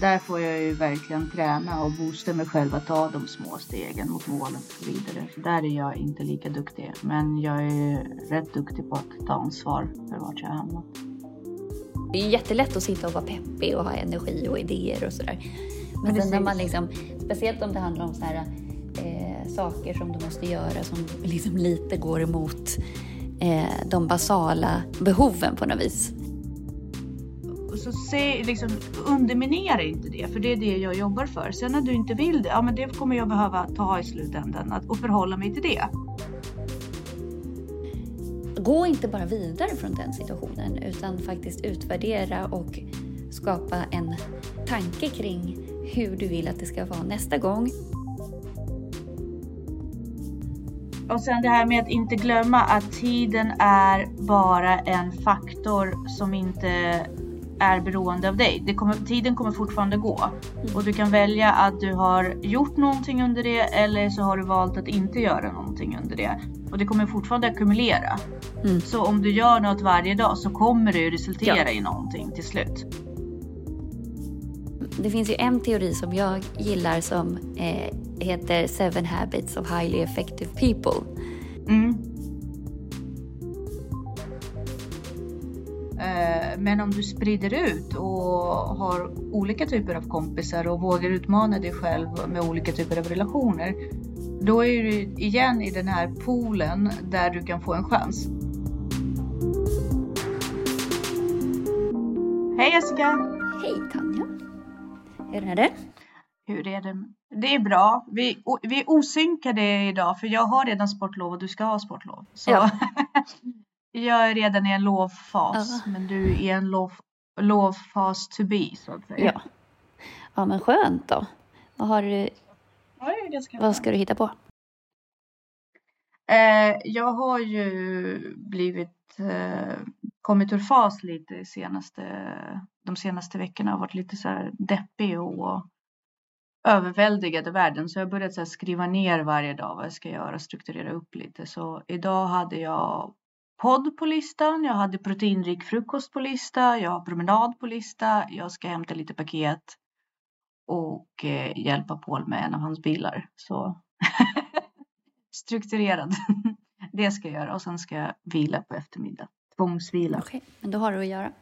där får jag ju verkligen träna och boosta mig själv att ta de små stegen mot målen och så vidare. Så där är jag inte lika duktig. Men jag är rätt duktig på att ta ansvar för vart jag hamnat. Det är jättelätt att sitta och vara peppig och ha energi och idéer och sådär. Men sen när man liksom, speciellt om det handlar om så här, eh, saker som du måste göra som liksom lite går emot eh, de basala behoven på något vis. Så se, liksom, underminera inte det, för det är det jag jobbar för. Sen när du inte vill det, ja men det kommer jag behöva ta i slutändan och förhålla mig till det. Gå inte bara vidare från den situationen utan faktiskt utvärdera och skapa en tanke kring hur du vill att det ska vara nästa gång. Och sen det här med att inte glömma att tiden är bara en faktor som inte är beroende av dig. Det kommer, tiden kommer fortfarande gå och du kan välja att du har gjort någonting under det eller så har du valt att inte göra någonting under det och det kommer fortfarande ackumulera. Mm. Så om du gör något varje dag så kommer det resultera ja. i någonting till slut. Det finns ju en teori som jag gillar som eh, heter Seven Habits of Highly Effective People. Mm. Men om du sprider ut och har olika typer av kompisar och vågar utmana dig själv med olika typer av relationer. Då är du igen i den här poolen där du kan få en chans. Hej Jessica! Hej Tanja! Hur är det? Hur är det? Det är bra. Vi, vi är osynkade idag för jag har redan sportlov och du ska ha sportlov. Så ja. jag är redan i en lovfas uh. men du är i en lov, lovfas to be så att säga. Ja, ja men skönt då. Vad har du? Ja, vad ska du hitta på? Eh, jag har ju blivit eh, kommit ur fas lite senaste, de senaste veckorna och varit lite så här deppig och överväldigad i världen. Så jag har börjat så skriva ner varje dag vad jag ska göra, strukturera upp lite. Så idag hade jag podd på listan, jag hade proteinrik frukost på lista, jag har promenad på lista, jag ska hämta lite paket och eh, hjälpa Paul med en av hans bilar. Så strukturerad. det ska jag göra och sen ska jag vila på eftermiddag. Tvångsvila. Okej, okay, men då har du att göra.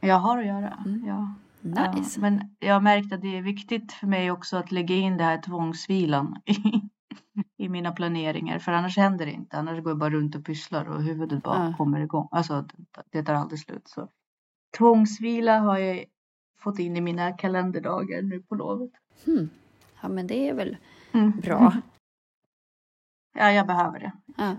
Jag har att göra, mm. ja. Nice. Ja, men jag har märkt att det är viktigt för mig också att lägga in det här tvångsvilan i, mina planeringar. För annars händer det inte. Annars går jag bara runt och pysslar och huvudet bara mm. kommer igång. Alltså det tar aldrig slut. Så. Tvångsvila har jag fått in i mina kalenderdagar nu på lovet. Hmm. Ja men det är väl mm. bra. Ja jag behöver det. Ja.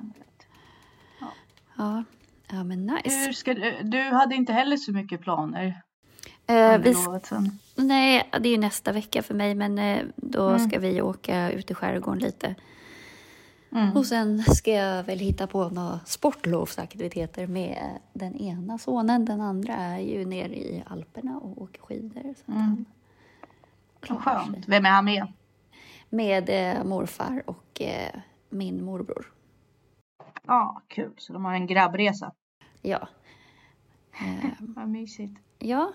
Ja. ja, men nice. Hur ska du, du hade inte heller så mycket planer? Eh, vi, nej, det är ju nästa vecka för mig, men eh, då mm. ska vi åka ut i skärgården lite. Mm. Och sen ska jag väl hitta på några sportlovsaktiviteter med den ena sonen. Den andra är ju nere i Alperna och åker skidor. Så mm. skönt. Vem är han med? Med eh, morfar och eh, min morbror. Ja, ah, kul. Så de har en grabbresa. Ja. Vad mysigt. Ja,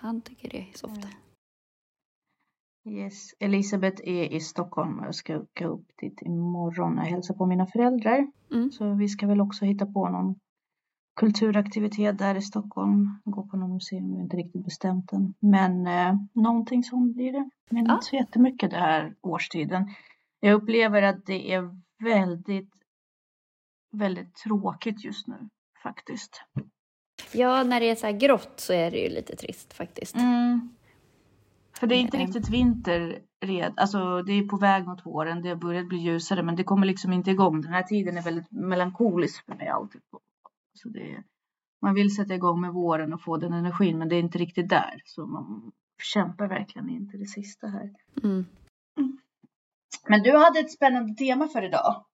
han tycker det är soft. Yes, Elisabeth är i Stockholm och jag ska åka upp dit imorgon och hälsa på mina föräldrar. Mm. Så vi ska väl också hitta på någon kulturaktivitet där i Stockholm. Gå på något museum, vi har inte riktigt bestämt än. Men eh, någonting sånt blir det. Men ja. inte så jättemycket det här årstiden. Jag upplever att det är väldigt, väldigt tråkigt just nu faktiskt. Ja, när det är så här grått så är det ju lite trist faktiskt. Mm. För det är inte riktigt vinter red. Alltså det är på väg mot våren. Det har börjat bli ljusare men det kommer liksom inte igång. Den här tiden är väldigt melankolisk för mig alltid. Så det är, man vill sätta igång med våren och få den energin men det är inte riktigt där. Så man kämpar verkligen inte det sista här. Mm. Mm. Men du hade ett spännande tema för idag.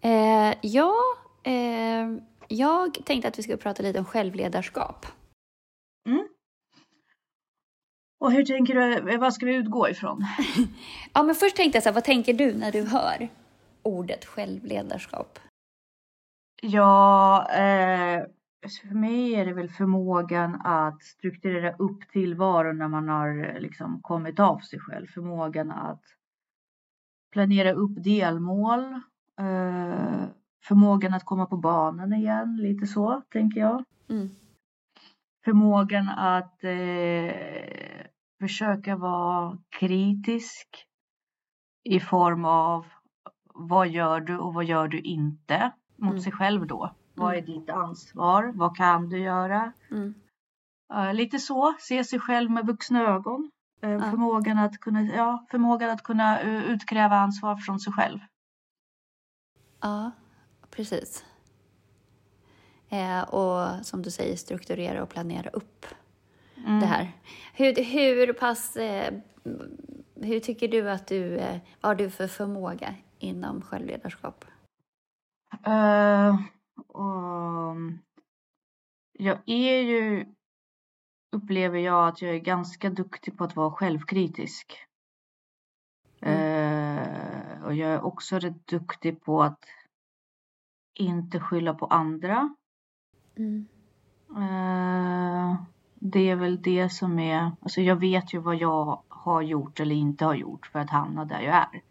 Eh, ja, eh, jag tänkte att vi skulle prata lite om självledarskap. Mm. Och hur tänker du, vad ska vi utgå ifrån? ja, men först tänkte jag så här, vad tänker du när du hör ordet självledarskap? Ja, eh, för mig är det väl förmågan att strukturera upp tillvaron när man har liksom kommit av sig själv. Förmågan att planera upp delmål. Eh, förmågan att komma på banan igen, lite så tänker jag. Mm. Förmågan att eh, försöka vara kritisk i form av vad gör du och vad gör du inte mot mm. sig själv då? Vad är mm. ditt ansvar? Vad kan du göra? Mm. Uh, lite så, se sig själv med vuxna ögon. Uh, ja. förmågan, att kunna, ja, förmågan att kunna uh, utkräva ansvar från sig själv. Ja, precis. Eh, och som du säger, strukturera och planera upp mm. det här. Hur, hur pass... Eh, hur tycker du att du... Eh, vad har du för förmåga inom självledarskap? Uh, um, jag är ju, upplever jag, att jag är ganska duktig på att vara självkritisk. Mm. Uh, och jag är också rätt duktig på att inte skylla på andra. Mm. Uh, det är väl det som är, alltså jag vet ju vad jag har gjort eller inte har gjort för att hamna där jag är.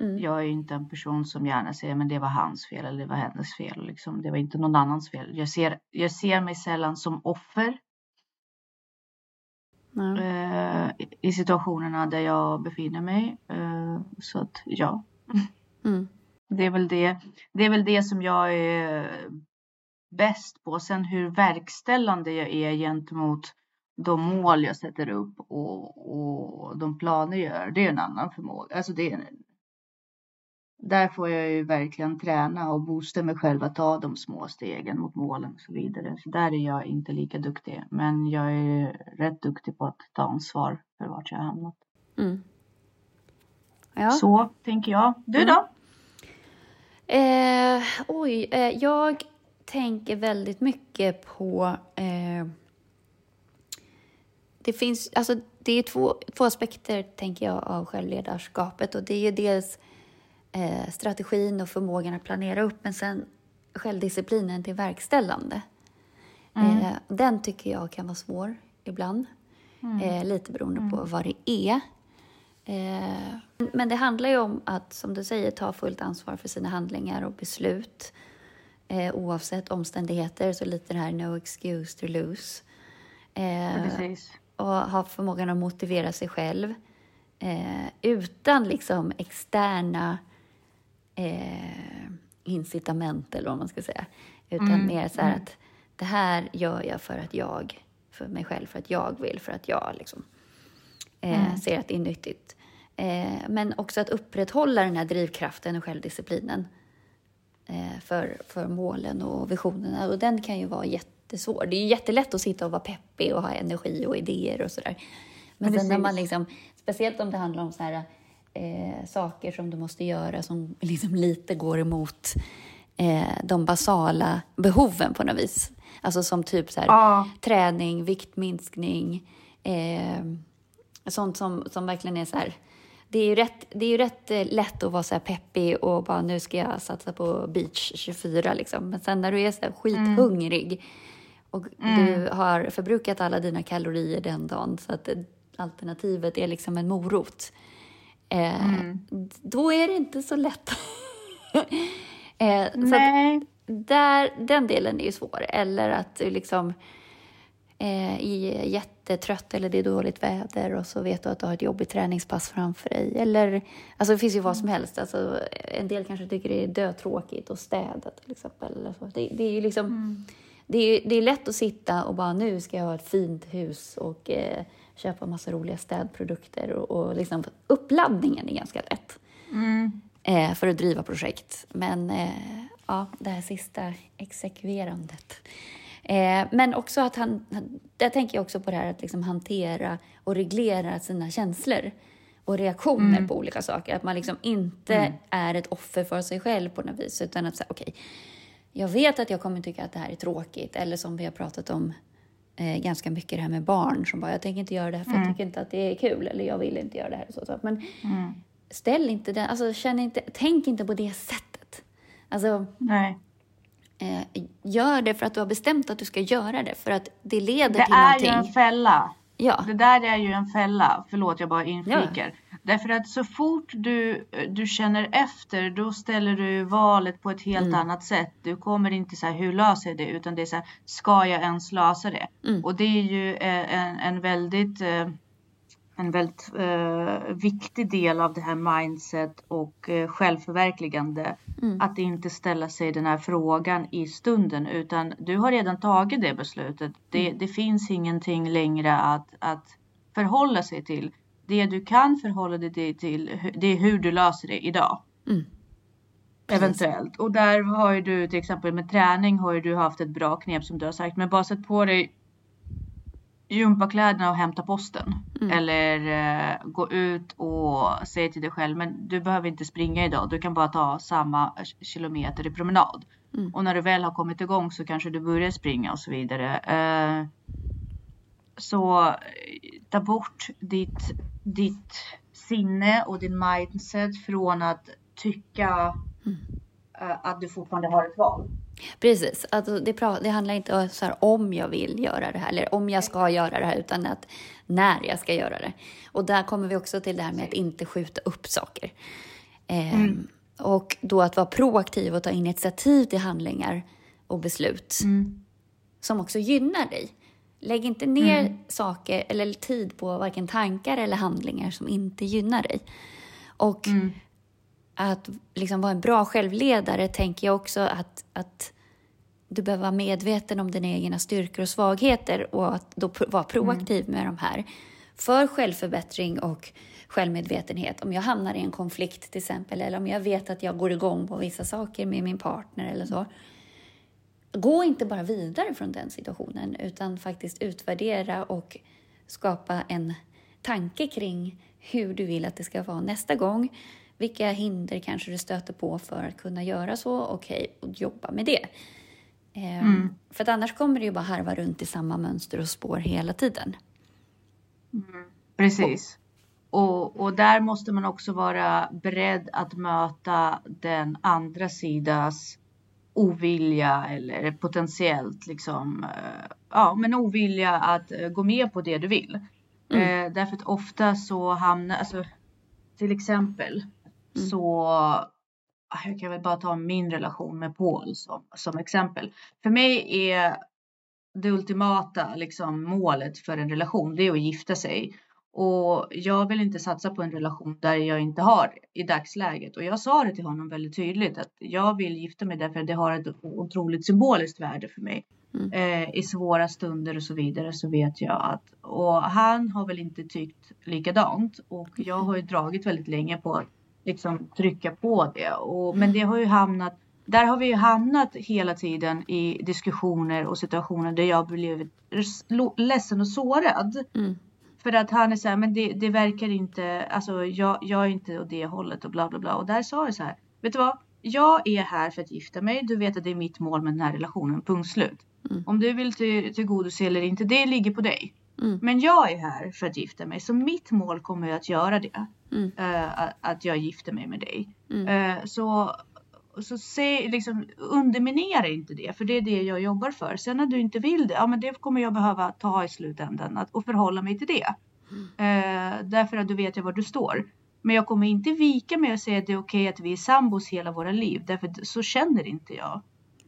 Mm. Jag är inte en person som gärna säger men det var hans fel eller det var hennes fel. Liksom. Det var inte någon annans fel. Jag ser, jag ser mig sällan som offer. Uh, I situationerna där jag befinner mig. Uh, så att ja. Mm. Det, är väl det, det är väl det som jag är bäst på. Sen hur verkställande jag är gentemot de mål jag sätter upp och, och de planer jag gör, det är en annan förmåga. Alltså det är där får jag ju verkligen träna och boosta mig själv att ta de små stegen mot målen och så vidare. Så där är jag inte lika duktig. Men jag är rätt duktig på att ta ansvar för vart jag har hamnat. Mm. Ja. Så tänker jag. Du då? Mm. Eh, oj, eh, jag tänker väldigt mycket på eh, det finns, alltså det är två, två aspekter tänker jag av självledarskapet och det är ju dels eh, strategin och förmågan att planera upp men sen självdisciplinen till verkställande. Mm. Eh, den tycker jag kan vara svår ibland. Mm. Eh, lite beroende mm. på vad det är. Eh, men det handlar ju om att, som du säger, ta fullt ansvar för sina handlingar och beslut. Eh, oavsett omständigheter, så lite det här no excuse to lose. Eh, och ha förmågan att motivera sig själv utan liksom externa incitament eller vad man ska säga. Utan mm. mer så här mm. att det här gör jag för att jag, för mig själv, för att jag vill, för att jag liksom eh, mm. ser att det är nyttigt. Eh, men också att upprätthålla den här drivkraften och självdisciplinen eh, för, för målen och visionerna. Och den kan ju vara jättesvår. Det är ju jättelätt att sitta och vara peppig och ha energi och idéer och sådär. Men, Men sen när man liksom, speciellt om det handlar om så här eh, saker som du måste göra som liksom lite går emot eh, de basala behoven på något vis. Alltså som typ så här, ah. träning, viktminskning, eh, sånt som, som verkligen är så här det är ju rätt, det är ju rätt eh, lätt att vara så här peppig och bara nu ska jag satsa på beach 24 liksom. Men sen när du är så här skithungrig mm. och mm. du har förbrukat alla dina kalorier den dagen så att alternativet är liksom en morot. Eh, mm. Då är det inte så lätt. eh. Så där, den delen är ju svår. Eller att du liksom eh, är jättetrött eller det är dåligt väder och så vet du att du har ett jobbigt träningspass framför dig. Eller, alltså det finns ju vad som helst. Alltså, en del kanske tycker det är dötråkigt att städa till exempel. Det, det är ju liksom, mm. det, är, det är lätt att sitta och bara nu ska jag ha ett fint hus och eh, köpa massa roliga städprodukter och, och liksom uppladdningen är ganska lätt mm. eh, för att driva projekt. Men eh, ja, det här sista exekverandet. Eh, men också att han, där tänker jag också på det här att liksom hantera och reglera sina känslor och reaktioner mm. på olika saker. Att man liksom inte mm. är ett offer för sig själv på något vis, utan att säga okej, okay, jag vet att jag kommer tycka att det här är tråkigt, eller som vi har pratat om eh, ganska mycket det här med barn som bara, jag tänker inte göra det här för mm. jag tycker inte att det är kul eller jag vill inte göra det här. Så, så. Men mm. ställ inte den, alltså känn inte, tänk inte på det sättet. Alltså, Nej. Eh, gör det för att du har bestämt att du ska göra det, för att det leder det till någonting. Det är ju en fälla. Ja. Det där är ju en fälla. Förlåt, jag bara inflikar. Ja. Därför att så fort du, du känner efter, då ställer du valet på ett helt mm. annat sätt. Du kommer inte så här, hur löser jag det? Utan det är så här, ska jag ens lösa det? Mm. Och det är ju eh, en, en väldigt eh, en väldigt eh, viktig del av det här mindset och eh, självförverkligande. Mm. Att inte ställa sig den här frågan i stunden utan du har redan tagit det beslutet. Det, mm. det finns ingenting längre att, att förhålla sig till. Det du kan förhålla dig till det är hur du löser det idag. Mm. Eventuellt. Och där har ju du till exempel med träning har ju du haft ett bra knep som du har sagt. Men bara sätt på dig gympakläderna och hämta posten. Mm. Eller eh, gå ut och säga till dig själv, men du behöver inte springa idag. Du kan bara ta samma kilometer i promenad. Mm. Och när du väl har kommit igång så kanske du börjar springa och så vidare. Eh, så eh, ta bort ditt, ditt sinne och din mindset från att tycka mm. eh, att du fortfarande har ett val. Precis, alltså det, det handlar inte om så här, om jag vill göra det här eller om jag ska göra det här utan att när jag ska göra det. Och där kommer vi också till det här med att inte skjuta upp saker. Eh, mm. Och då att vara proaktiv och ta initiativ till handlingar och beslut mm. som också gynnar dig. Lägg inte ner mm. saker eller tid på varken tankar eller handlingar som inte gynnar dig. Och mm att liksom vara en bra självledare tänker jag också att, att du behöver vara medveten om dina egna styrkor och svagheter och att då vara proaktiv mm. med de här. För självförbättring och självmedvetenhet. Om jag hamnar i en konflikt till exempel eller om jag vet att jag går igång på vissa saker med min partner eller så. Gå inte bara vidare från den situationen utan faktiskt utvärdera och skapa en tanke kring hur du vill att det ska vara nästa gång vilka hinder kanske du stöter på för att kunna göra så? Okej, okay, och jobba med det. Ehm, mm. För att annars kommer det ju bara harva runt i samma mönster och spår hela tiden. Mm. Precis. Och, och där måste man också vara beredd att möta den andra sidas ovilja eller potentiellt liksom, eh, ja men ovilja att eh, gå med på det du vill. Mm. Eh, därför att ofta så hamnar, alltså till exempel Mm. Så ah, jag kan väl bara ta min relation med Paul som, som exempel. För mig är det ultimata liksom, målet för en relation, det är att gifta sig. Och jag vill inte satsa på en relation där jag inte har i dagsläget. Och jag sa det till honom väldigt tydligt att jag vill gifta mig därför att det har ett otroligt symboliskt värde för mig. Mm. Eh, I svåra stunder och så vidare så vet jag att och han har väl inte tyckt likadant och jag har ju dragit väldigt länge på att liksom trycka på det. Och, men det har ju hamnat, där har vi ju hamnat hela tiden i diskussioner och situationer där jag blivit ledsen och sårad. Mm. För att han är så här, men det, det verkar inte, alltså jag, jag är inte åt det hållet och bla bla bla. Och där sa jag så här, vet du vad? Jag är här för att gifta mig. Du vet att det är mitt mål med den här relationen, punkt slut. Mm. Om du vill till, tillgodose eller inte, det ligger på dig. Mm. Men jag är här för att gifta mig, så mitt mål kommer att göra det. Mm. Uh, att jag gifter mig med dig. Mm. Uh, så så se, liksom, underminera inte det, för det är det jag jobbar för. Sen när du inte vill det, ja men det kommer jag behöva ta i slutändan att, och förhålla mig till det. Uh, därför att du vet jag var du står. Men jag kommer inte vika mig och säga att det är okej att vi är sambos hela våra liv, därför så känner inte jag.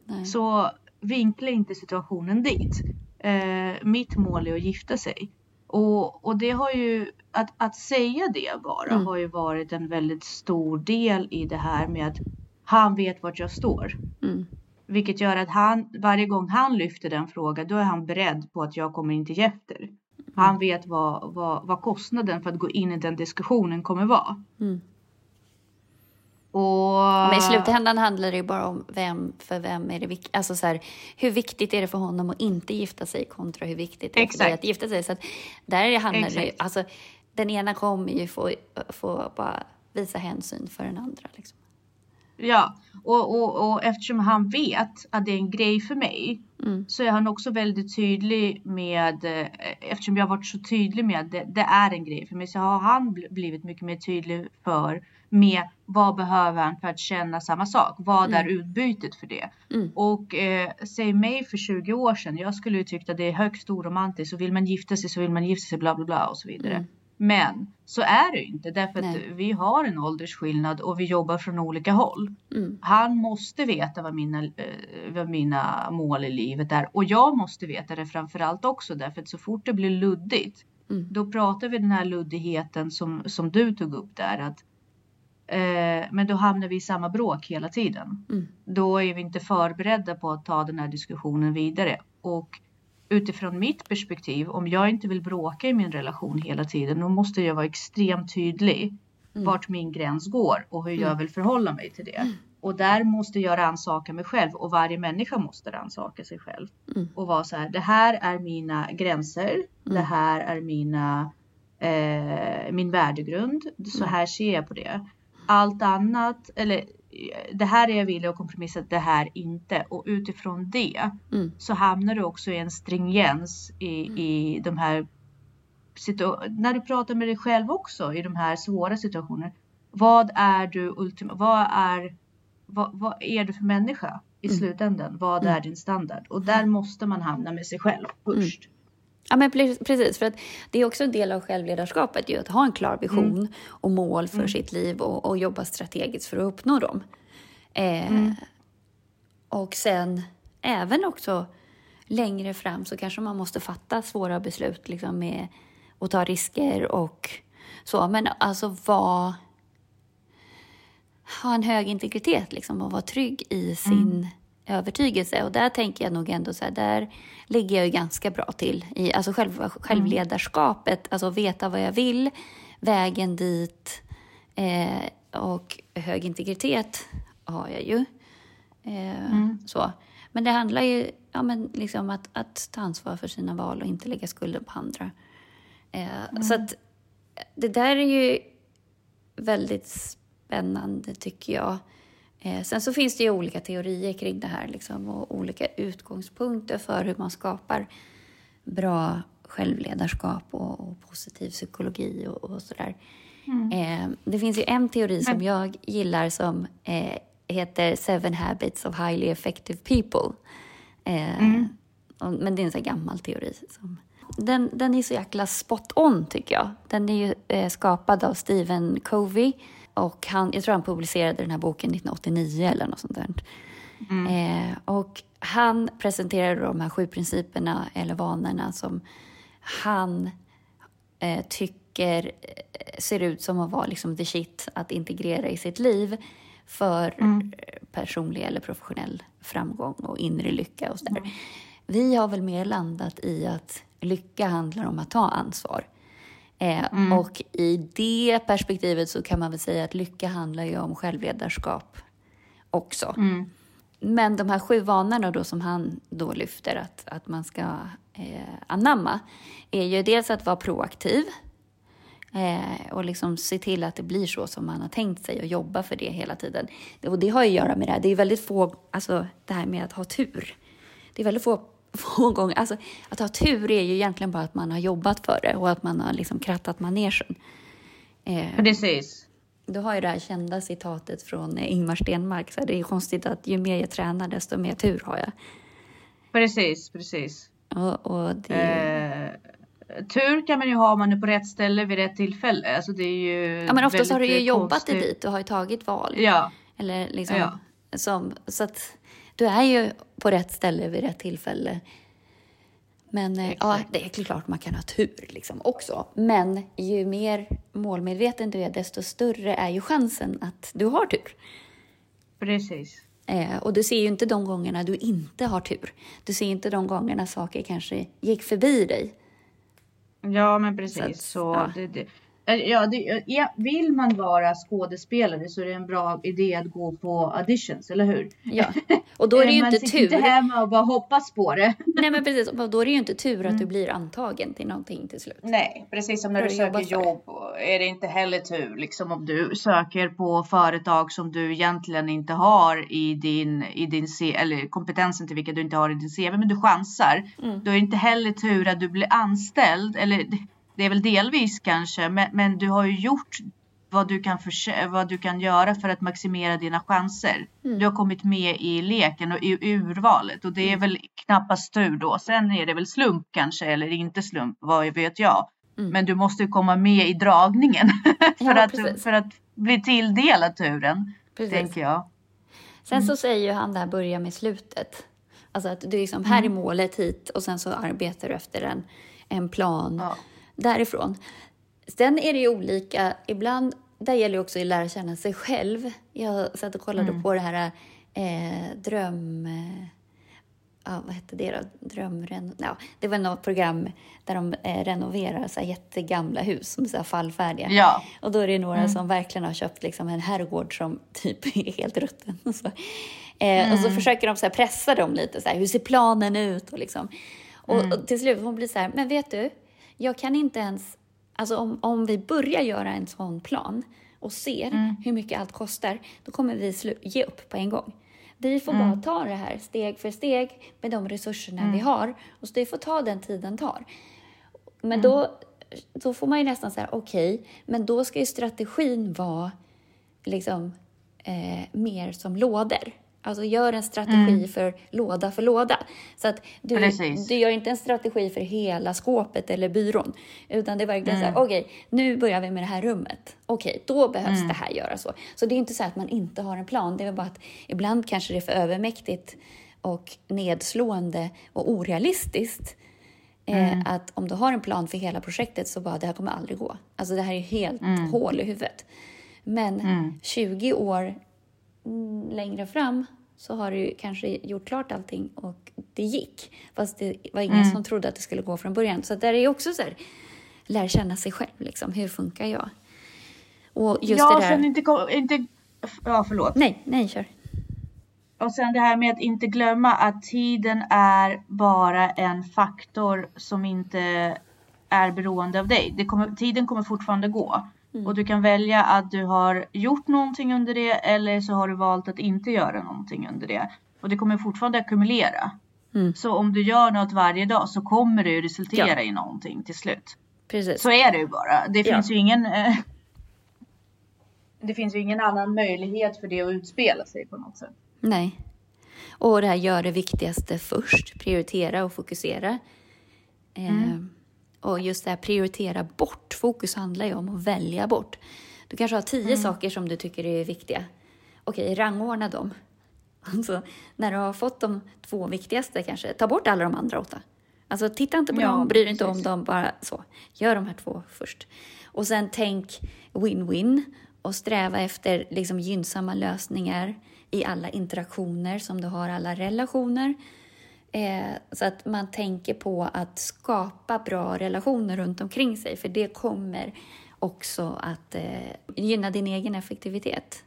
Nej. Så vinkla inte situationen dit. Eh, mitt mål är att gifta sig. Och, och det har ju, att, att säga det bara mm. har ju varit en väldigt stor del i det här med att han vet vart jag står. Mm. Vilket gör att han, varje gång han lyfter den frågan, då är han beredd på att jag kommer inte ge efter. Mm. Han vet vad, vad, vad kostnaden för att gå in i den diskussionen kommer vara. Mm. Och... Men i slutändan handlar det ju bara om vem, för vem är det viktigt, alltså så här, hur viktigt är det för honom att inte gifta sig kontra hur viktigt det är för dig att gifta sig. Så att där handlar Exakt. det alltså den ena kommer ju få, få bara visa hänsyn för den andra. Liksom. Ja, och, och, och eftersom han vet att det är en grej för mig mm. så är han också väldigt tydlig med, eh, eftersom jag varit så tydlig med att det, det, är en grej för mig, så har han blivit mycket mer tydlig för med vad behöver han för att känna samma sak? Vad mm. är utbytet för det? Mm. Och eh, säg mig för 20 år sedan, jag skulle ju tycka att det är högst oromantiskt och vill man gifta sig så vill man gifta sig bla bla bla och så vidare. Mm. Men så är det inte därför att Nej. vi har en åldersskillnad och vi jobbar från olika håll. Mm. Han måste veta vad mina, eh, vad mina mål i livet är och jag måste veta det framförallt också därför att så fort det blir luddigt mm. då pratar vi den här luddigheten som, som du tog upp där att eh, men då hamnar vi i samma bråk hela tiden. Mm. Då är vi inte förberedda på att ta den här diskussionen vidare och utifrån mitt perspektiv, om jag inte vill bråka i min relation hela tiden, då måste jag vara extremt tydlig mm. vart min gräns går och hur mm. jag vill förhålla mig till det. Mm. Och där måste jag rannsaka mig själv och varje människa måste rannsaka sig själv. Mm. Och vara så här, det här är mina gränser, det mm. här är mina, eh, min värdegrund, så mm. här ser jag på det. Allt annat, eller det här är jag villig att kompromissa, det här inte. Och utifrån det mm. så hamnar du också i en stringens i, mm. i de här när du pratar med dig själv också i de här svåra situationerna. Vad är du ultima, vad är, vad, vad är du för människa i mm. slutändan? Vad mm. är din standard? Och där måste man hamna med sig själv först. Ja, men precis. För att det är också en del av självledarskapet, ju, att ha en klar vision mm. och mål för mm. sitt liv och, och, jobba strategiskt för att uppnå dem. Eh, mm. Och sen även också längre fram så kanske man måste fatta svåra beslut liksom med, och ta risker och så. Men alltså vara... Ha en hög integritet liksom och vara trygg i sin mm övertygelse. Och där tänker jag nog ändå så här, där ligger jag ju ganska bra till. I, alltså själv, självledarskapet, alltså veta vad jag vill, vägen dit eh, och hög integritet har jag ju. Eh, mm. så. Men det handlar ju ja, men liksom att, att ta ansvar för sina val och inte lägga skulden på andra. Eh, mm. Så att det där är ju väldigt spännande tycker jag. Eh, sen så finns det ju olika teorier kring det här liksom, och olika utgångspunkter för hur man skapar bra självledarskap och, och positiv psykologi och, och sådär. Mm. Eh, det finns ju en teori som jag gillar som eh, heter Seven Habits of Highly Effective People. Eh, mm. och, men det är en sån gammal teori. Som, den, den är så jäkla spot on tycker jag. Den är ju skapad av Stephen Covey och han, jag tror han publicerade den här boken 1989 eller något sånt där. Mm. Eh, och han presenterade de här sju principerna eller vanorna som han eh, tycker eh, ser ut som att vara liksom the shit att integrera i sitt liv för mm. personlig eller professionell framgång och inre lycka och sådär. Mm. Vi har väl mer landat i att lycka handlar om att ta ansvar. Eh, mm. Och i det perspektivet så kan man väl säga att lycka handlar ju om självledarskap också. Mm. Men de här sju vanorna då som han då lyfter att, att man ska eh, anamma är ju dels att vara proaktiv eh, och liksom se till att det blir så som man har tänkt sig och jobba för det hela tiden. Och det har ju att göra med det här, det är väldigt få, alltså det här med att ha tur. Det är väldigt få få gånger. Alltså, att ha tur är ju egentligen bara att man har jobbat för det och att man har liksom krattat manegen. Eh, Precis. Du har ju det här kända citatet från Ingmar Stenmark. Så det är konstigt att ju mer jag tränar desto mer tur har jag. Precis, precis. Och, och det... eh, tur kan man ju ha om man är på rätt ställe vid rätt tillfälle. Alltså det är ju ja, men oftast har du ju jobbat dig dit och har ju tagit val. Ja. Eller liksom, ja. Som, så att du är ju på rätt ställe vid rätt tillfälle. Men eh, ja, det är klart man kan ha tur liksom också. Men ju mer målmedveten du är, desto större är ju chansen att du har tur. Precis. Eh, och du ser ju inte de gångerna du inte har tur. Du ser inte de gångerna saker kanske gick förbi dig. Ja, men precis. Så, så ja. det, det, Ja, det, vill man vara skådespelare så är det en bra idé att gå på auditions, eller hur? Ja, och då är det ju inte tur. Man inte hemma och bara hoppas på det. Nej, men precis. Då är det ju inte tur att mm. du blir antagen till någonting till slut. Nej, precis som när du söker jobb är det inte heller tur. Liksom om du söker på företag som du egentligen inte har i din, i din eller kompetensen till vilka du inte har i din CV, men du chansar. Mm. Då är det inte heller tur att du blir anställd. Eller det är väl delvis kanske, men, men du har ju gjort vad du, kan vad du kan göra för att maximera dina chanser. Mm. Du har kommit med i leken och i urvalet och det är mm. väl knappast tur då. Sen är det väl slump kanske eller inte slump, vad vet jag. Mm. Men du måste komma med i dragningen för, ja, att, för att bli tilldelad turen, precis. tänker jag. Sen så mm. säger ju han där börja med slutet. Alltså att du liksom, här är mm. målet hit och sen så arbetar du efter en, en plan. Ja därifrån. Sen är det ju olika. Ibland, där gäller det också att lära känna sig själv. Jag satt och kollade mm. på det här eh, dröm... Eh, ja, vad hette det då? Drömren... Ja, det var något program där de eh, renoverar så här jättegamla hus som är fallfärdiga. Ja. Och då är det några mm. som verkligen har köpt liksom en herrgård som typ är helt rutten. Och så, eh, mm. och så försöker de så pressa dem lite, så här, hur ser planen ut? Och, liksom. och, och mm. till slut hon blir så här, men vet du, jag kan inte ens... Alltså om, om vi börjar göra en sån plan och ser mm. hur mycket allt kostar, då kommer vi ge upp på en gång. Vi får mm. bara ta det här steg för steg med de resurserna mm. vi har och så det får ta den tiden tar. Men mm. då, då får man ju nästan säga okej, okay, men då ska ju strategin vara liksom eh, mer som lådor. Alltså gör en strategi mm. för låda för låda. Så att du, du gör inte en strategi för hela skåpet eller byrån. Utan det är verkligen mm. så här, okej, okay, nu börjar vi med det här rummet. Okej, okay, då behövs mm. det här göras så. Så det är inte så att man inte har en plan. Det är bara att ibland kanske det är för övermäktigt och nedslående och orealistiskt. Eh, mm. att om du har en plan för hela projektet så bara, det här kommer aldrig gå. Alltså det här är helt mm. hål i huvudet. Men 20 mm. år Mm, längre fram så har du kanske gjort klart allting och det gick. Fast det var ingen mm. som trodde att det skulle gå från början. Så där är också så här, lär känna sig själv. Liksom. Hur funkar jag? Och just ja, det där... sen inte, inte... Ja, förlåt. Nej, nej, kör. Och sen det här med att inte glömma att tiden är bara en faktor som inte är beroende av dig. Kommer, tiden kommer fortfarande gå. Mm. Och du kan välja att du har gjort någonting under det eller så har du valt att inte göra någonting under det. Och det kommer fortfarande ackumulera. Mm. Så om du gör något varje dag så kommer det ju resultera ja. i någonting till slut. Precis. Så är det ju bara. Det finns ja. ju ingen eh, det finns ju ingen annan möjlighet för det att utspela sig på något sätt. Nej. Och det här gör det viktigaste först, prioritera och fokusera. Mm. Och just det här prioritera bort. Fokus handlar ju om att välja bort. Du kanske har tio mm. saker som du tycker är viktiga. Okej, rangordna dem. Alltså, när du har fått de två viktigaste kanske, ta bort alla de andra åtta. Alltså titta inte på ja, dem, bry dig inte om dem, bara så. Gör de här två först. Och sen tänk win-win och sträva efter liksom gynnsamma lösningar i alla interaktioner som du har, alla relationer. Eh, så att man tänker på att skapa bra relationer runt omkring sig för det kommer också att eh, gynna din egen effektivitet.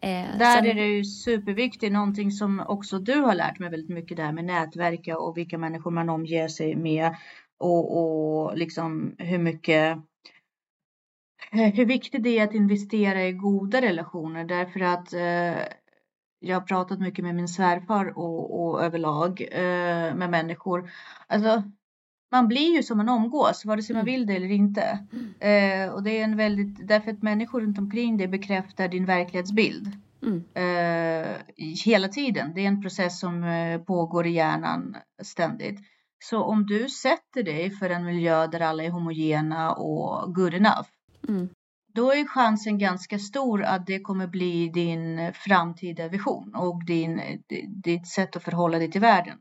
Eh, där sen... är det ju superviktigt, någonting som också du har lärt mig väldigt mycket där med nätverka och vilka människor man omger sig med och, och liksom hur mycket hur viktigt det är att investera i goda relationer därför att eh, jag har pratat mycket med min svärfar och, och överlag eh, med människor. Alltså, man blir ju som man omgås, vare sig man mm. vill det eller inte. Mm. Eh, och det är en väldigt, därför att människor runt omkring dig bekräftar din verklighetsbild. Mm. Eh, hela tiden. Det är en process som eh, pågår i hjärnan ständigt. Så om du sätter dig för en miljö där alla är homogena och good enough, mm då är chansen ganska stor att det kommer bli din framtida vision och din, ditt sätt att förhålla dig till världen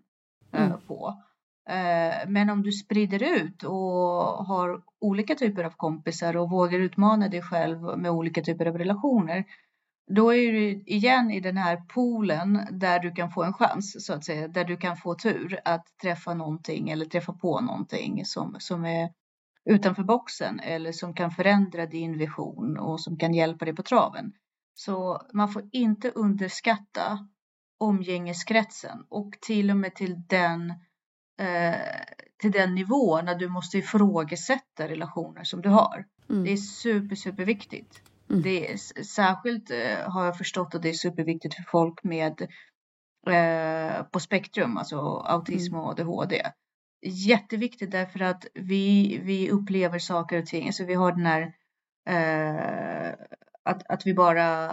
eh, mm. på. Eh, men om du sprider ut och har olika typer av kompisar och vågar utmana dig själv med olika typer av relationer, då är du igen i den här poolen där du kan få en chans så att säga, där du kan få tur att träffa någonting eller träffa på någonting som, som är utanför boxen eller som kan förändra din vision och som kan hjälpa dig på traven. Så man får inte underskatta omgängeskretsen och till och med till den, eh, till den nivå när du måste ifrågasätta relationer som du har. Mm. Det är super, super viktigt. Mm. Det är, särskilt eh, har jag förstått att det är superviktigt för folk med eh, på spektrum, alltså autism mm. och ADHD. Jätteviktigt därför att vi, vi upplever saker och ting, alltså vi har den här eh, att, att vi bara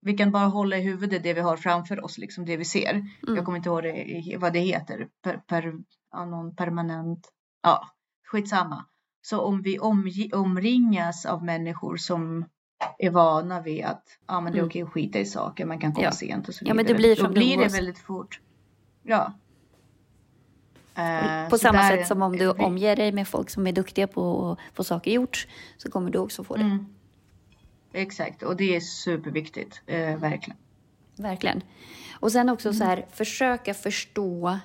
vi kan bara hålla i huvudet det vi har framför oss, liksom det vi ser. Mm. Jag kommer inte ihåg det, vad det heter, per, per, ja, någon permanent, ja, skitsamma. Så om vi omge, omringas av människor som är vana vid att ja, men det är mm. okej att skita i saker, man kan komma ja. sent och så vidare. Ja, men det blir som Då blir det väldigt fort. Ja. Uh, på samma sätt som om du omger dig med folk som är duktiga på att få saker gjort så kommer du också få det. Mm. Exakt, och det är superviktigt, eh, verkligen. Verkligen. Och sen också mm. så här, försöka förstå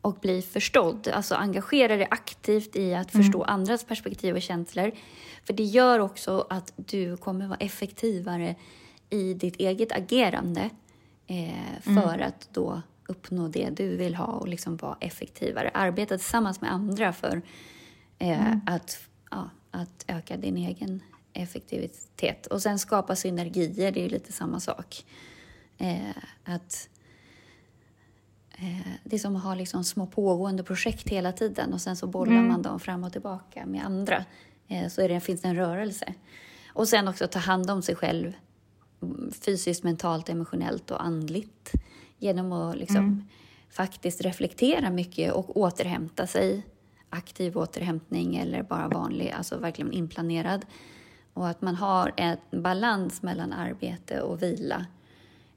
och bli förstådd. Alltså engagera dig aktivt i att mm. förstå andras perspektiv och känslor. För det gör också att du kommer vara effektivare i ditt eget agerande eh, för mm. att då uppnå det du vill ha och liksom vara effektivare. Arbeta tillsammans med andra för eh, mm. att, ja, att öka din egen effektivitet. Och sen skapa synergier, det är lite samma sak. Eh, att eh, Det är som att ha liksom små pågående projekt hela tiden och sen så bollar mm. man dem fram och tillbaka med andra. Eh, så är det, finns det en rörelse. Och sen också ta hand om sig själv mm, fysiskt, mentalt, emotionellt och andligt genom att liksom mm. faktiskt reflektera mycket och återhämta sig aktiv återhämtning eller bara vanlig, alltså verkligen inplanerad och att man har en balans mellan arbete och vila.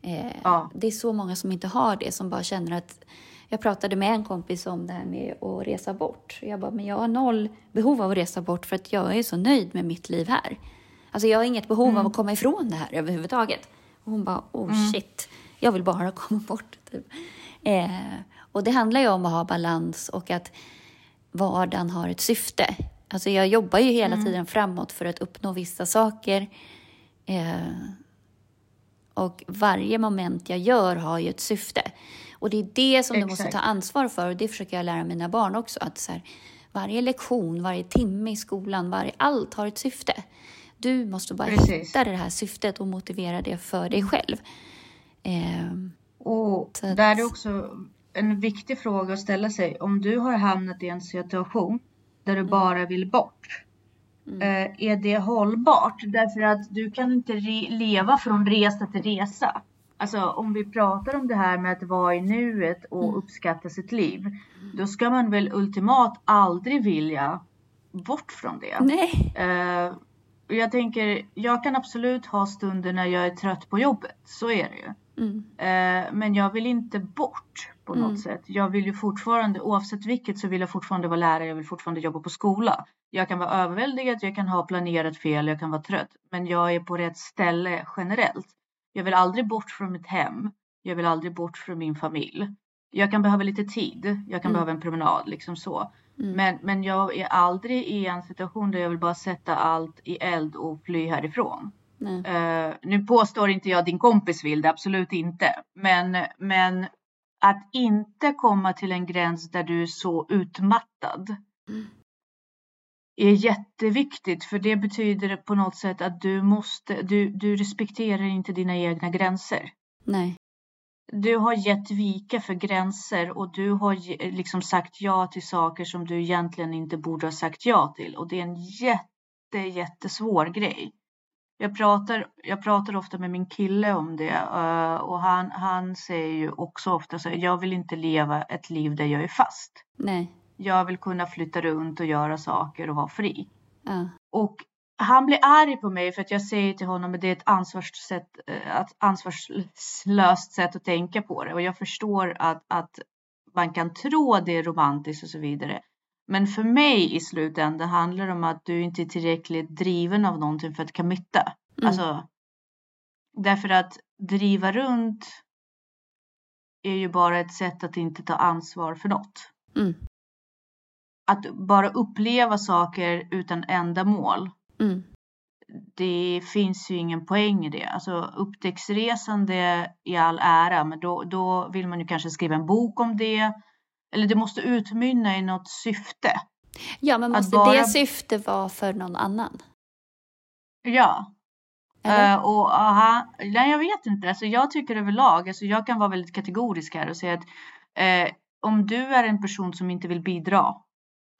Eh, ja. Det är så många som inte har det, som bara känner att... Jag pratade med en kompis om det här med att resa bort. Jag bara, men jag har noll behov av att resa bort för att jag är så nöjd med mitt liv här. Alltså jag har inget behov mm. av att komma ifrån det här överhuvudtaget. Och hon bara, oh mm. shit, jag vill bara komma bort. Typ. Eh, och det handlar ju om att ha balans och att vardagen har ett syfte. Alltså jag jobbar ju hela mm. tiden framåt för att uppnå vissa saker. Eh, och varje moment jag gör har ju ett syfte. Och det är det som Exakt. du måste ta ansvar för och det försöker jag lära mina barn också. Att så här, varje lektion, varje timme i skolan, varje, allt har ett syfte. Du måste bara Precis. hitta det här syftet och motivera det för dig själv. Eh, och att... där är också en viktig fråga att ställa sig. Om du har hamnat i en situation där du mm. bara vill bort. Mm. Eh, är det hållbart? Därför att du kan inte leva från resa till resa. Alltså om vi pratar om det här med att vara i nuet och mm. uppskatta sitt liv. Då ska man väl ultimat aldrig vilja bort från det. Nej. Uh, jag tänker, jag kan absolut ha stunder när jag är trött på jobbet. Så är det ju. Mm. Uh, men jag vill inte bort på något mm. sätt. Jag vill ju fortfarande, oavsett vilket, så vill jag fortfarande vara lärare. Jag vill fortfarande jobba på skola. Jag kan vara överväldigad, jag kan ha planerat fel, jag kan vara trött. Men jag är på rätt ställe generellt. Jag vill aldrig bort från mitt hem. Jag vill aldrig bort från min familj. Jag kan behöva lite tid. Jag kan mm. behöva en promenad, liksom så. Mm. Men, men jag är aldrig i en situation där jag vill bara sätta allt i eld och fly härifrån. Uh, nu påstår inte jag din kompis vill det, absolut inte. Men, men att inte komma till en gräns där du är så utmattad mm. är jätteviktigt för det betyder på något sätt att du måste, du, du respekterar inte dina egna gränser. Nej. Du har gett vika för gränser och du har liksom sagt ja till saker som du egentligen inte borde ha sagt ja till och det är en jätte, jättesvår grej jag pratar, jag pratar ofta med min kille om det eh, och han, han säger ju också ofta så jag vill inte leva ett liv där jag är fast. Nej. Jag vill kunna flytta runt och göra saker och vara fri. Ja. Och han blir arg på mig för att jag säger till honom att det är ett ansvarssätt, ett eh, ansvarslöst sätt att tänka på det och jag förstår att, att man kan tro det är romantiskt och så vidare. Men för mig i slutändan handlar det om att du inte är tillräckligt driven av någonting för att committa. Mm. Alltså, därför att driva runt är ju bara ett sätt att inte ta ansvar för något. Mm. att bara uppleva saker utan ändamål. Mm. Det finns ju ingen poäng i det. Alltså upptäcktsresande i all ära, men då, då vill man ju kanske skriva en bok om det. Eller det måste utmynna i något syfte. Ja, men måste bara... det syfte vara för någon annan? Ja. Uh, och aha, nej, jag vet inte. Alltså, jag tycker överlag, alltså, jag kan vara väldigt kategorisk här och säga att uh, om du är en person som inte vill bidra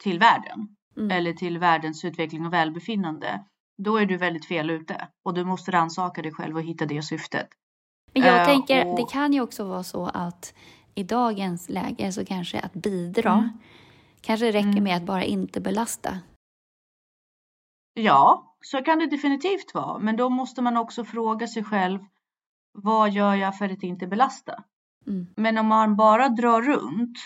till världen mm. eller till världens utveckling och välbefinnande, då är du väldigt fel ute och du måste rannsaka dig själv och hitta det syftet. Men jag uh, tänker, och... det kan ju också vara så att i dagens läge så kanske att bidra mm. kanske räcker mm. med att bara inte belasta. Ja, så kan det definitivt vara, men då måste man också fråga sig själv vad gör jag för att inte belasta? Mm. Men om man bara drar runt,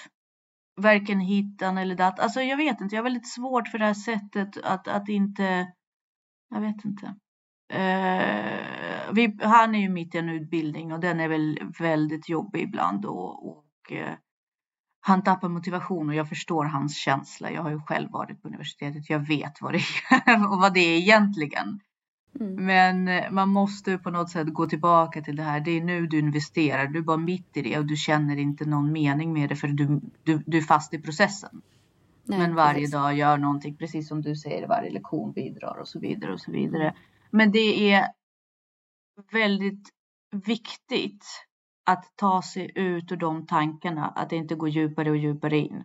varken hitan eller dat, alltså jag vet inte, jag har väldigt svårt för det här sättet att, att inte, jag vet inte. Uh, vi, han är ju mitt i en utbildning och den är väl väldigt jobbig ibland och, och uh, han tappar motivation och jag förstår hans känsla. Jag har ju själv varit på universitetet. Jag vet vad det är och vad det är egentligen. Mm. Men eh, man måste på något sätt gå tillbaka till det här. Det är nu du investerar. Du är bara mitt i det och du känner inte någon mening med det för du, du, du är fast i processen. Nej, Men varje precis. dag gör någonting, precis som du säger, varje lektion bidrar och så vidare och så vidare. Men det är väldigt viktigt att ta sig ut ur de tankarna, att inte gå djupare och djupare in.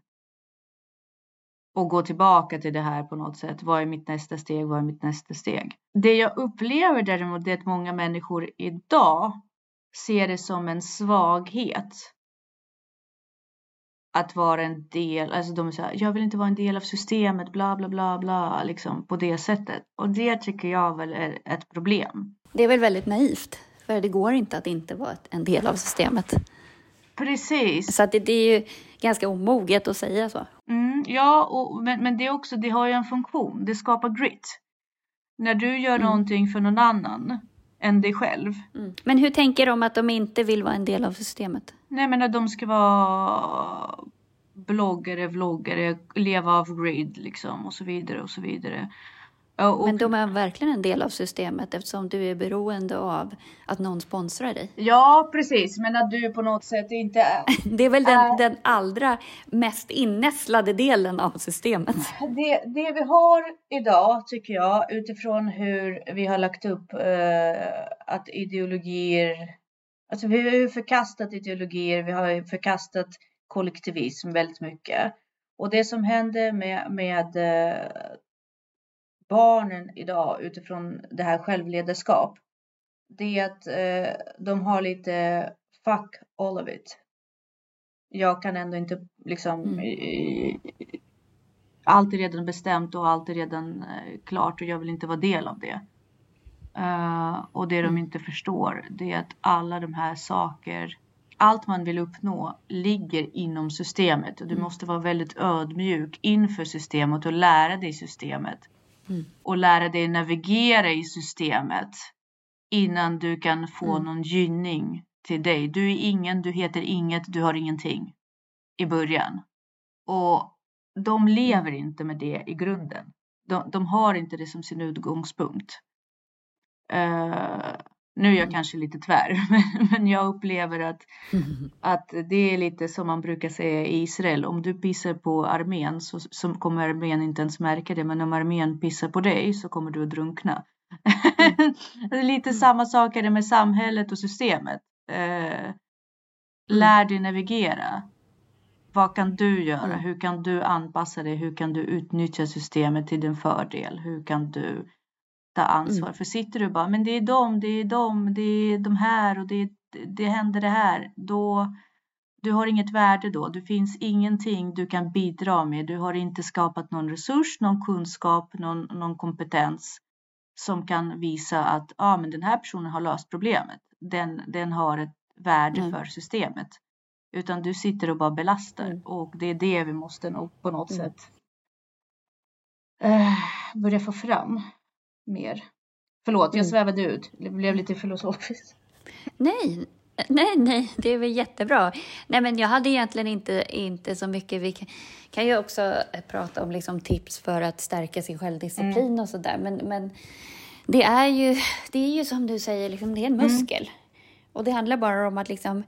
Och gå tillbaka till det här på något sätt. Vad är mitt nästa steg? Vad är mitt nästa steg? Det jag upplever däremot är att många människor idag ser det som en svaghet. Att vara en del, alltså de säger jag vill inte vara en del av systemet, bla bla bla bla, liksom på det sättet. Och det tycker jag väl är ett problem. Det är väl väldigt naivt för det går inte att inte vara en del av systemet. Precis. Så det, det, är ju ganska omoget att säga så. Mm, ja, och, men, men det, är också, det har ju en funktion. Det skapar grit. När du gör mm. någonting för någon annan än dig själv. Mm. Men hur tänker de att de inte vill vara en del av systemet? Nej, men att de ska vara bloggare, vloggare, leva av grid liksom och så vidare och så vidare. Och, Men de är verkligen en del av systemet eftersom du är beroende av att någon sponsrar dig. Ja, precis. Men att du på något sätt inte är... Det är väl den, äh, den allra mest innässlade delen av systemet. Det, det vi har idag, tycker jag, utifrån hur vi har lagt upp uh, att ideologier... Alltså vi har ju förkastat ideologier, vi har förkastat kollektivism väldigt mycket. Och det som hände med, med uh, barnen idag utifrån det här självledarskap, det är att eh, de har lite fuck all of it. Jag kan ändå inte liksom mm. allt är redan bestämt och allt är redan eh, klart och jag vill inte vara del av det. Uh, och det mm. de inte förstår det är att alla de här saker, allt man vill uppnå ligger inom systemet och du mm. måste vara väldigt ödmjuk inför systemet och lära dig systemet. Mm. Och lära dig navigera i systemet innan du kan få mm. någon gynning till dig. Du är ingen, du heter inget, du har ingenting i början. Och de lever inte med det i grunden. De, de har inte det som sin utgångspunkt. Uh, nu är jag mm. kanske lite tvär, men, jag upplever att, mm. att det är lite som man brukar säga i Israel. Om du pissar på armén så, så kommer armén inte ens märka det, men om armén pissar på dig så kommer du att drunkna. Mm. lite mm. samma sak är det med samhället och systemet. Eh, lär dig navigera. Vad kan du göra? Mm. Hur kan du anpassa dig? Hur kan du utnyttja systemet till din fördel? Hur kan du ta ansvar. Mm. För sitter du bara, men det är dem, det är dem, det är de här och det, det händer det här. Då, du har inget värde då. Det finns ingenting du kan bidra med. Du har inte skapat någon resurs, någon kunskap, någon, någon kompetens som kan visa att ah, men den här personen har löst problemet. Den, den har ett värde mm. för systemet. Utan du sitter och bara belastar mm. och det är det vi måste nog på något mm. sätt uh, börja få fram mer. Förlåt, jag mm. svävade ut. Det blev lite filosofiskt. Nej, Nej, nej, det är väl jättebra. Nej, men jag hade egentligen inte, inte så mycket. Vi kan, kan ju också eh, prata om liksom tips för att stärka sin självdisciplin mm. och sådär. Men, men det, är ju, det är ju som du säger, liksom, det är en mm. muskel. Mm. Och det handlar bara om att liksom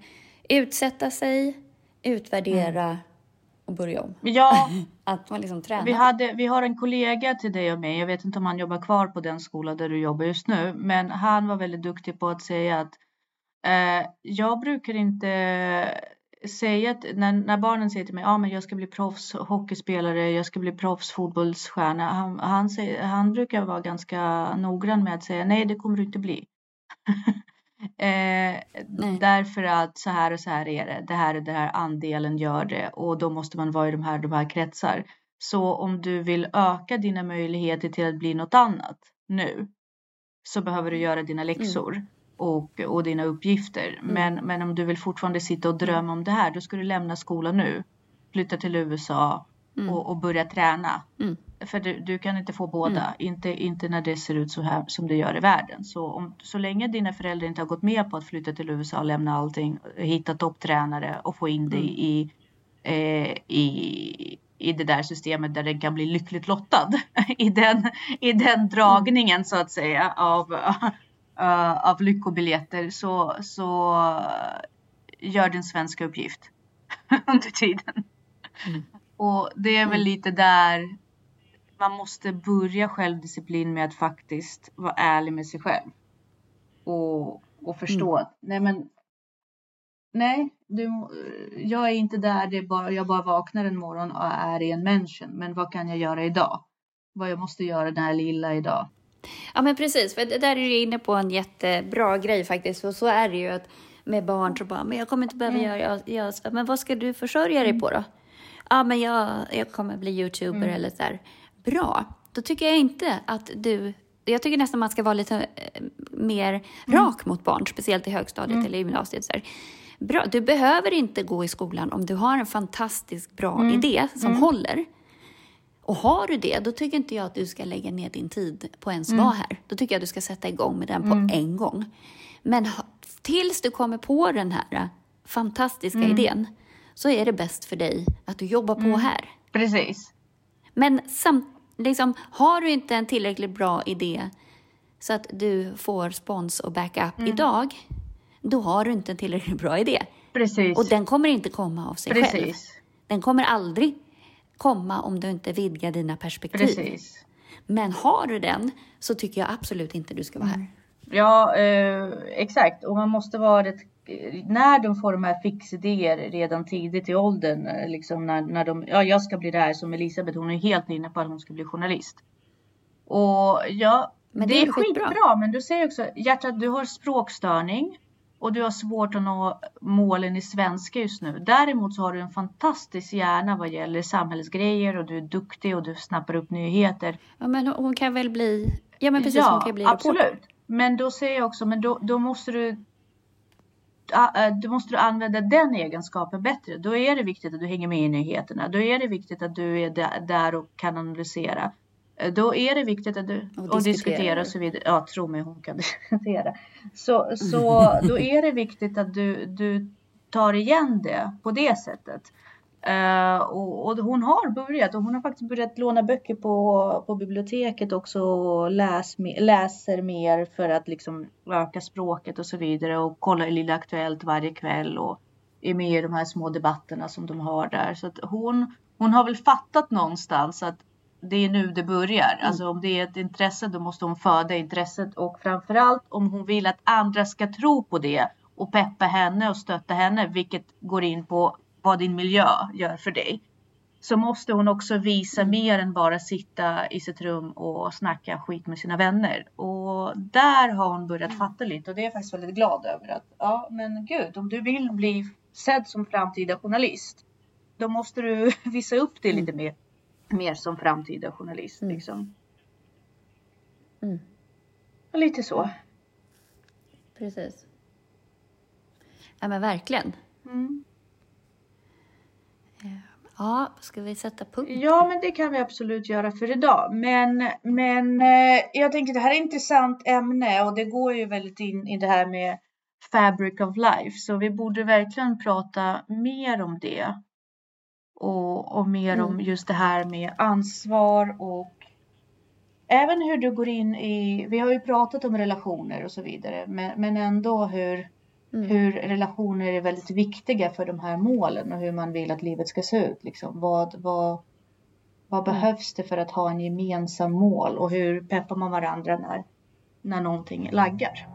utsätta sig, utvärdera mm. Och börja om. Ja, att man liksom tränar. Vi, hade, vi har en kollega till dig och mig. Jag vet inte om han jobbar kvar på den skola där du jobbar just nu, men han var väldigt duktig på att säga att eh, jag brukar inte säga att när, när barnen säger till mig, ja ah, men jag ska bli proffs hockeyspelare, jag ska bli proffs fotbollsstjärna. Han, han, säger, han brukar vara ganska noggrann med att säga nej, det kommer du inte bli. Eh, därför att så här och så här är det. Det här och det här andelen gör det och då måste man vara i de här, de här kretsar. Så om du vill öka dina möjligheter till att bli något annat nu så behöver du göra dina mm. läxor mm. och, och dina uppgifter. Mm. Men, men om du vill fortfarande sitta och drömma om det här då ska du lämna skolan nu. Flytta till USA mm. och, och, börja träna. Mm. För du, du, kan inte få båda, mm. inte, inte när det ser ut så här som det gör i världen. Så, om, så länge dina föräldrar inte har gått med på att flytta till USA och lämna allting, hitta topptränare och få in dig mm. i, eh, i, i det där systemet där den kan bli lyckligt lottad i den, i den dragningen mm. så att säga av, uh, av lyckobiljetter så, så gör din svenska uppgift under tiden. Mm. Och det är väl mm. lite där man måste börja självdisciplin med att faktiskt vara ärlig med sig själv. Och, och förstå mm. att nej men nej, du, jag är inte där det bara, jag bara vaknar en morgon och är i en mansion. Men vad kan jag göra idag? Vad jag måste göra den här lilla idag. Ja men precis, för där är du inne på en jättebra grej faktiskt. För så är det ju att med barn så bara, men jag kommer inte behöva mm. göra, jag, jag, men vad ska du försörja dig mm. på då? Ja men jag, jag kommer bli youtuber mm. eller så här bra, då tycker jag inte att du jag tycker nästan man ska vara lite eh, mer mm. rak mot barn, speciellt i högstadiet mm. eller gymnasiet. Så här. Bra. Du behöver inte gå i skolan om du har en fantastiskt bra mm. idé som mm. håller. Och har du det, då tycker inte jag att du ska lägga ner din tid på ens mm. vara här. Då tycker jag att du ska sätta igång med den på mm. en gång. Men tills du kommer på den här eh, fantastiska idén så är det bäst för dig att du jobbar på här. Precis. Men samt, liksom, har du inte en tillräckligt bra idé så att du får spons och backup mm. idag, då har du inte en tillräckligt bra idé. Precis. Och den kommer inte komma av sig Precis. själv. Den kommer aldrig komma om du inte vidgar dina perspektiv. Precis. Men har du den så tycker jag absolut inte du ska vara här. Mm. Ja, eh, exakt. Och man måste vara rätt när de får de här fixidéer redan tidigt i åldern, eh, liksom när, när de, ja jag ska bli det här som Elisabeth, hon är helt inne på att hon ska bli journalist. Och ja, men det, det är, är skitbra, men du säger också hjärtat, du har språkstörning och du har svårt att nå målen i svenska just nu. Däremot så har du en fantastisk hjärna vad gäller samhällsgrejer och du är duktig och du snappar upp nyheter. Ja, men hon kan väl bli, ja men precis, ja, hon kan bli absolut. Reporter. Men då säger jag också, men då, då måste du då måste du använda den egenskapen bättre. Då är det viktigt att du hänger med i nyheterna. Då är det viktigt att du är där och kan analysera. Då är det viktigt att du och, och diskutera och så vidare. Ja, tro mig, hon kan diskutera. Så, så då är det viktigt att du, du tar igen det på det sättet. Uh, och, och, hon har börjat och hon har faktiskt börjat låna böcker på, på biblioteket också och läs, läser mer för att liksom öka språket och så vidare och kollar Lilla Aktuellt varje kväll och är med i de här små debatterna som de har där. Så att hon, hon har väl fattat någonstans att det är nu det börjar. Mm. Alltså om det är ett intresse då måste hon föda intresset och framförallt om hon vill att andra ska tro på det och peppa henne och stötta henne, vilket går in på vad din miljö gör för dig så måste hon också visa mm. mer än bara sitta i sitt rum och snacka skit med sina vänner. Och där har hon börjat mm. fatta lite och det är jag faktiskt väldigt glad över. att Ja, men gud, om du vill bli sedd som framtida journalist, då måste du visa upp dig lite mm. mer, mer som framtida journalist. Mm. Liksom. Mm. Och lite så. Precis. Ja, men verkligen. Mm. Ja, ska vi sätta punkt? Ja, men det kan vi absolut göra för idag. Men, men eh, jag tänker det här är ett intressant ämne och det går ju väldigt in i det här med fabric of life. Så vi borde verkligen prata mer om det. Och, och mer mm. om just det här med ansvar och även hur du går in i, vi har ju pratat om relationer och så vidare, men, men ändå hur, mm. hur relationer är väldigt viktiga för de här målen och hur man vill att livet ska se ut. Liksom. Vad, vad, vad mm. behövs det för att ha en gemensam mål och hur peppar man varandra när, när någonting laggar?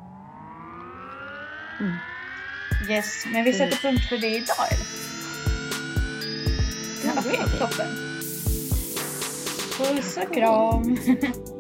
Mm. Yes, men vi sätter punkt för det idag eller? Ja, Okej, okay, toppen. Puss och kram!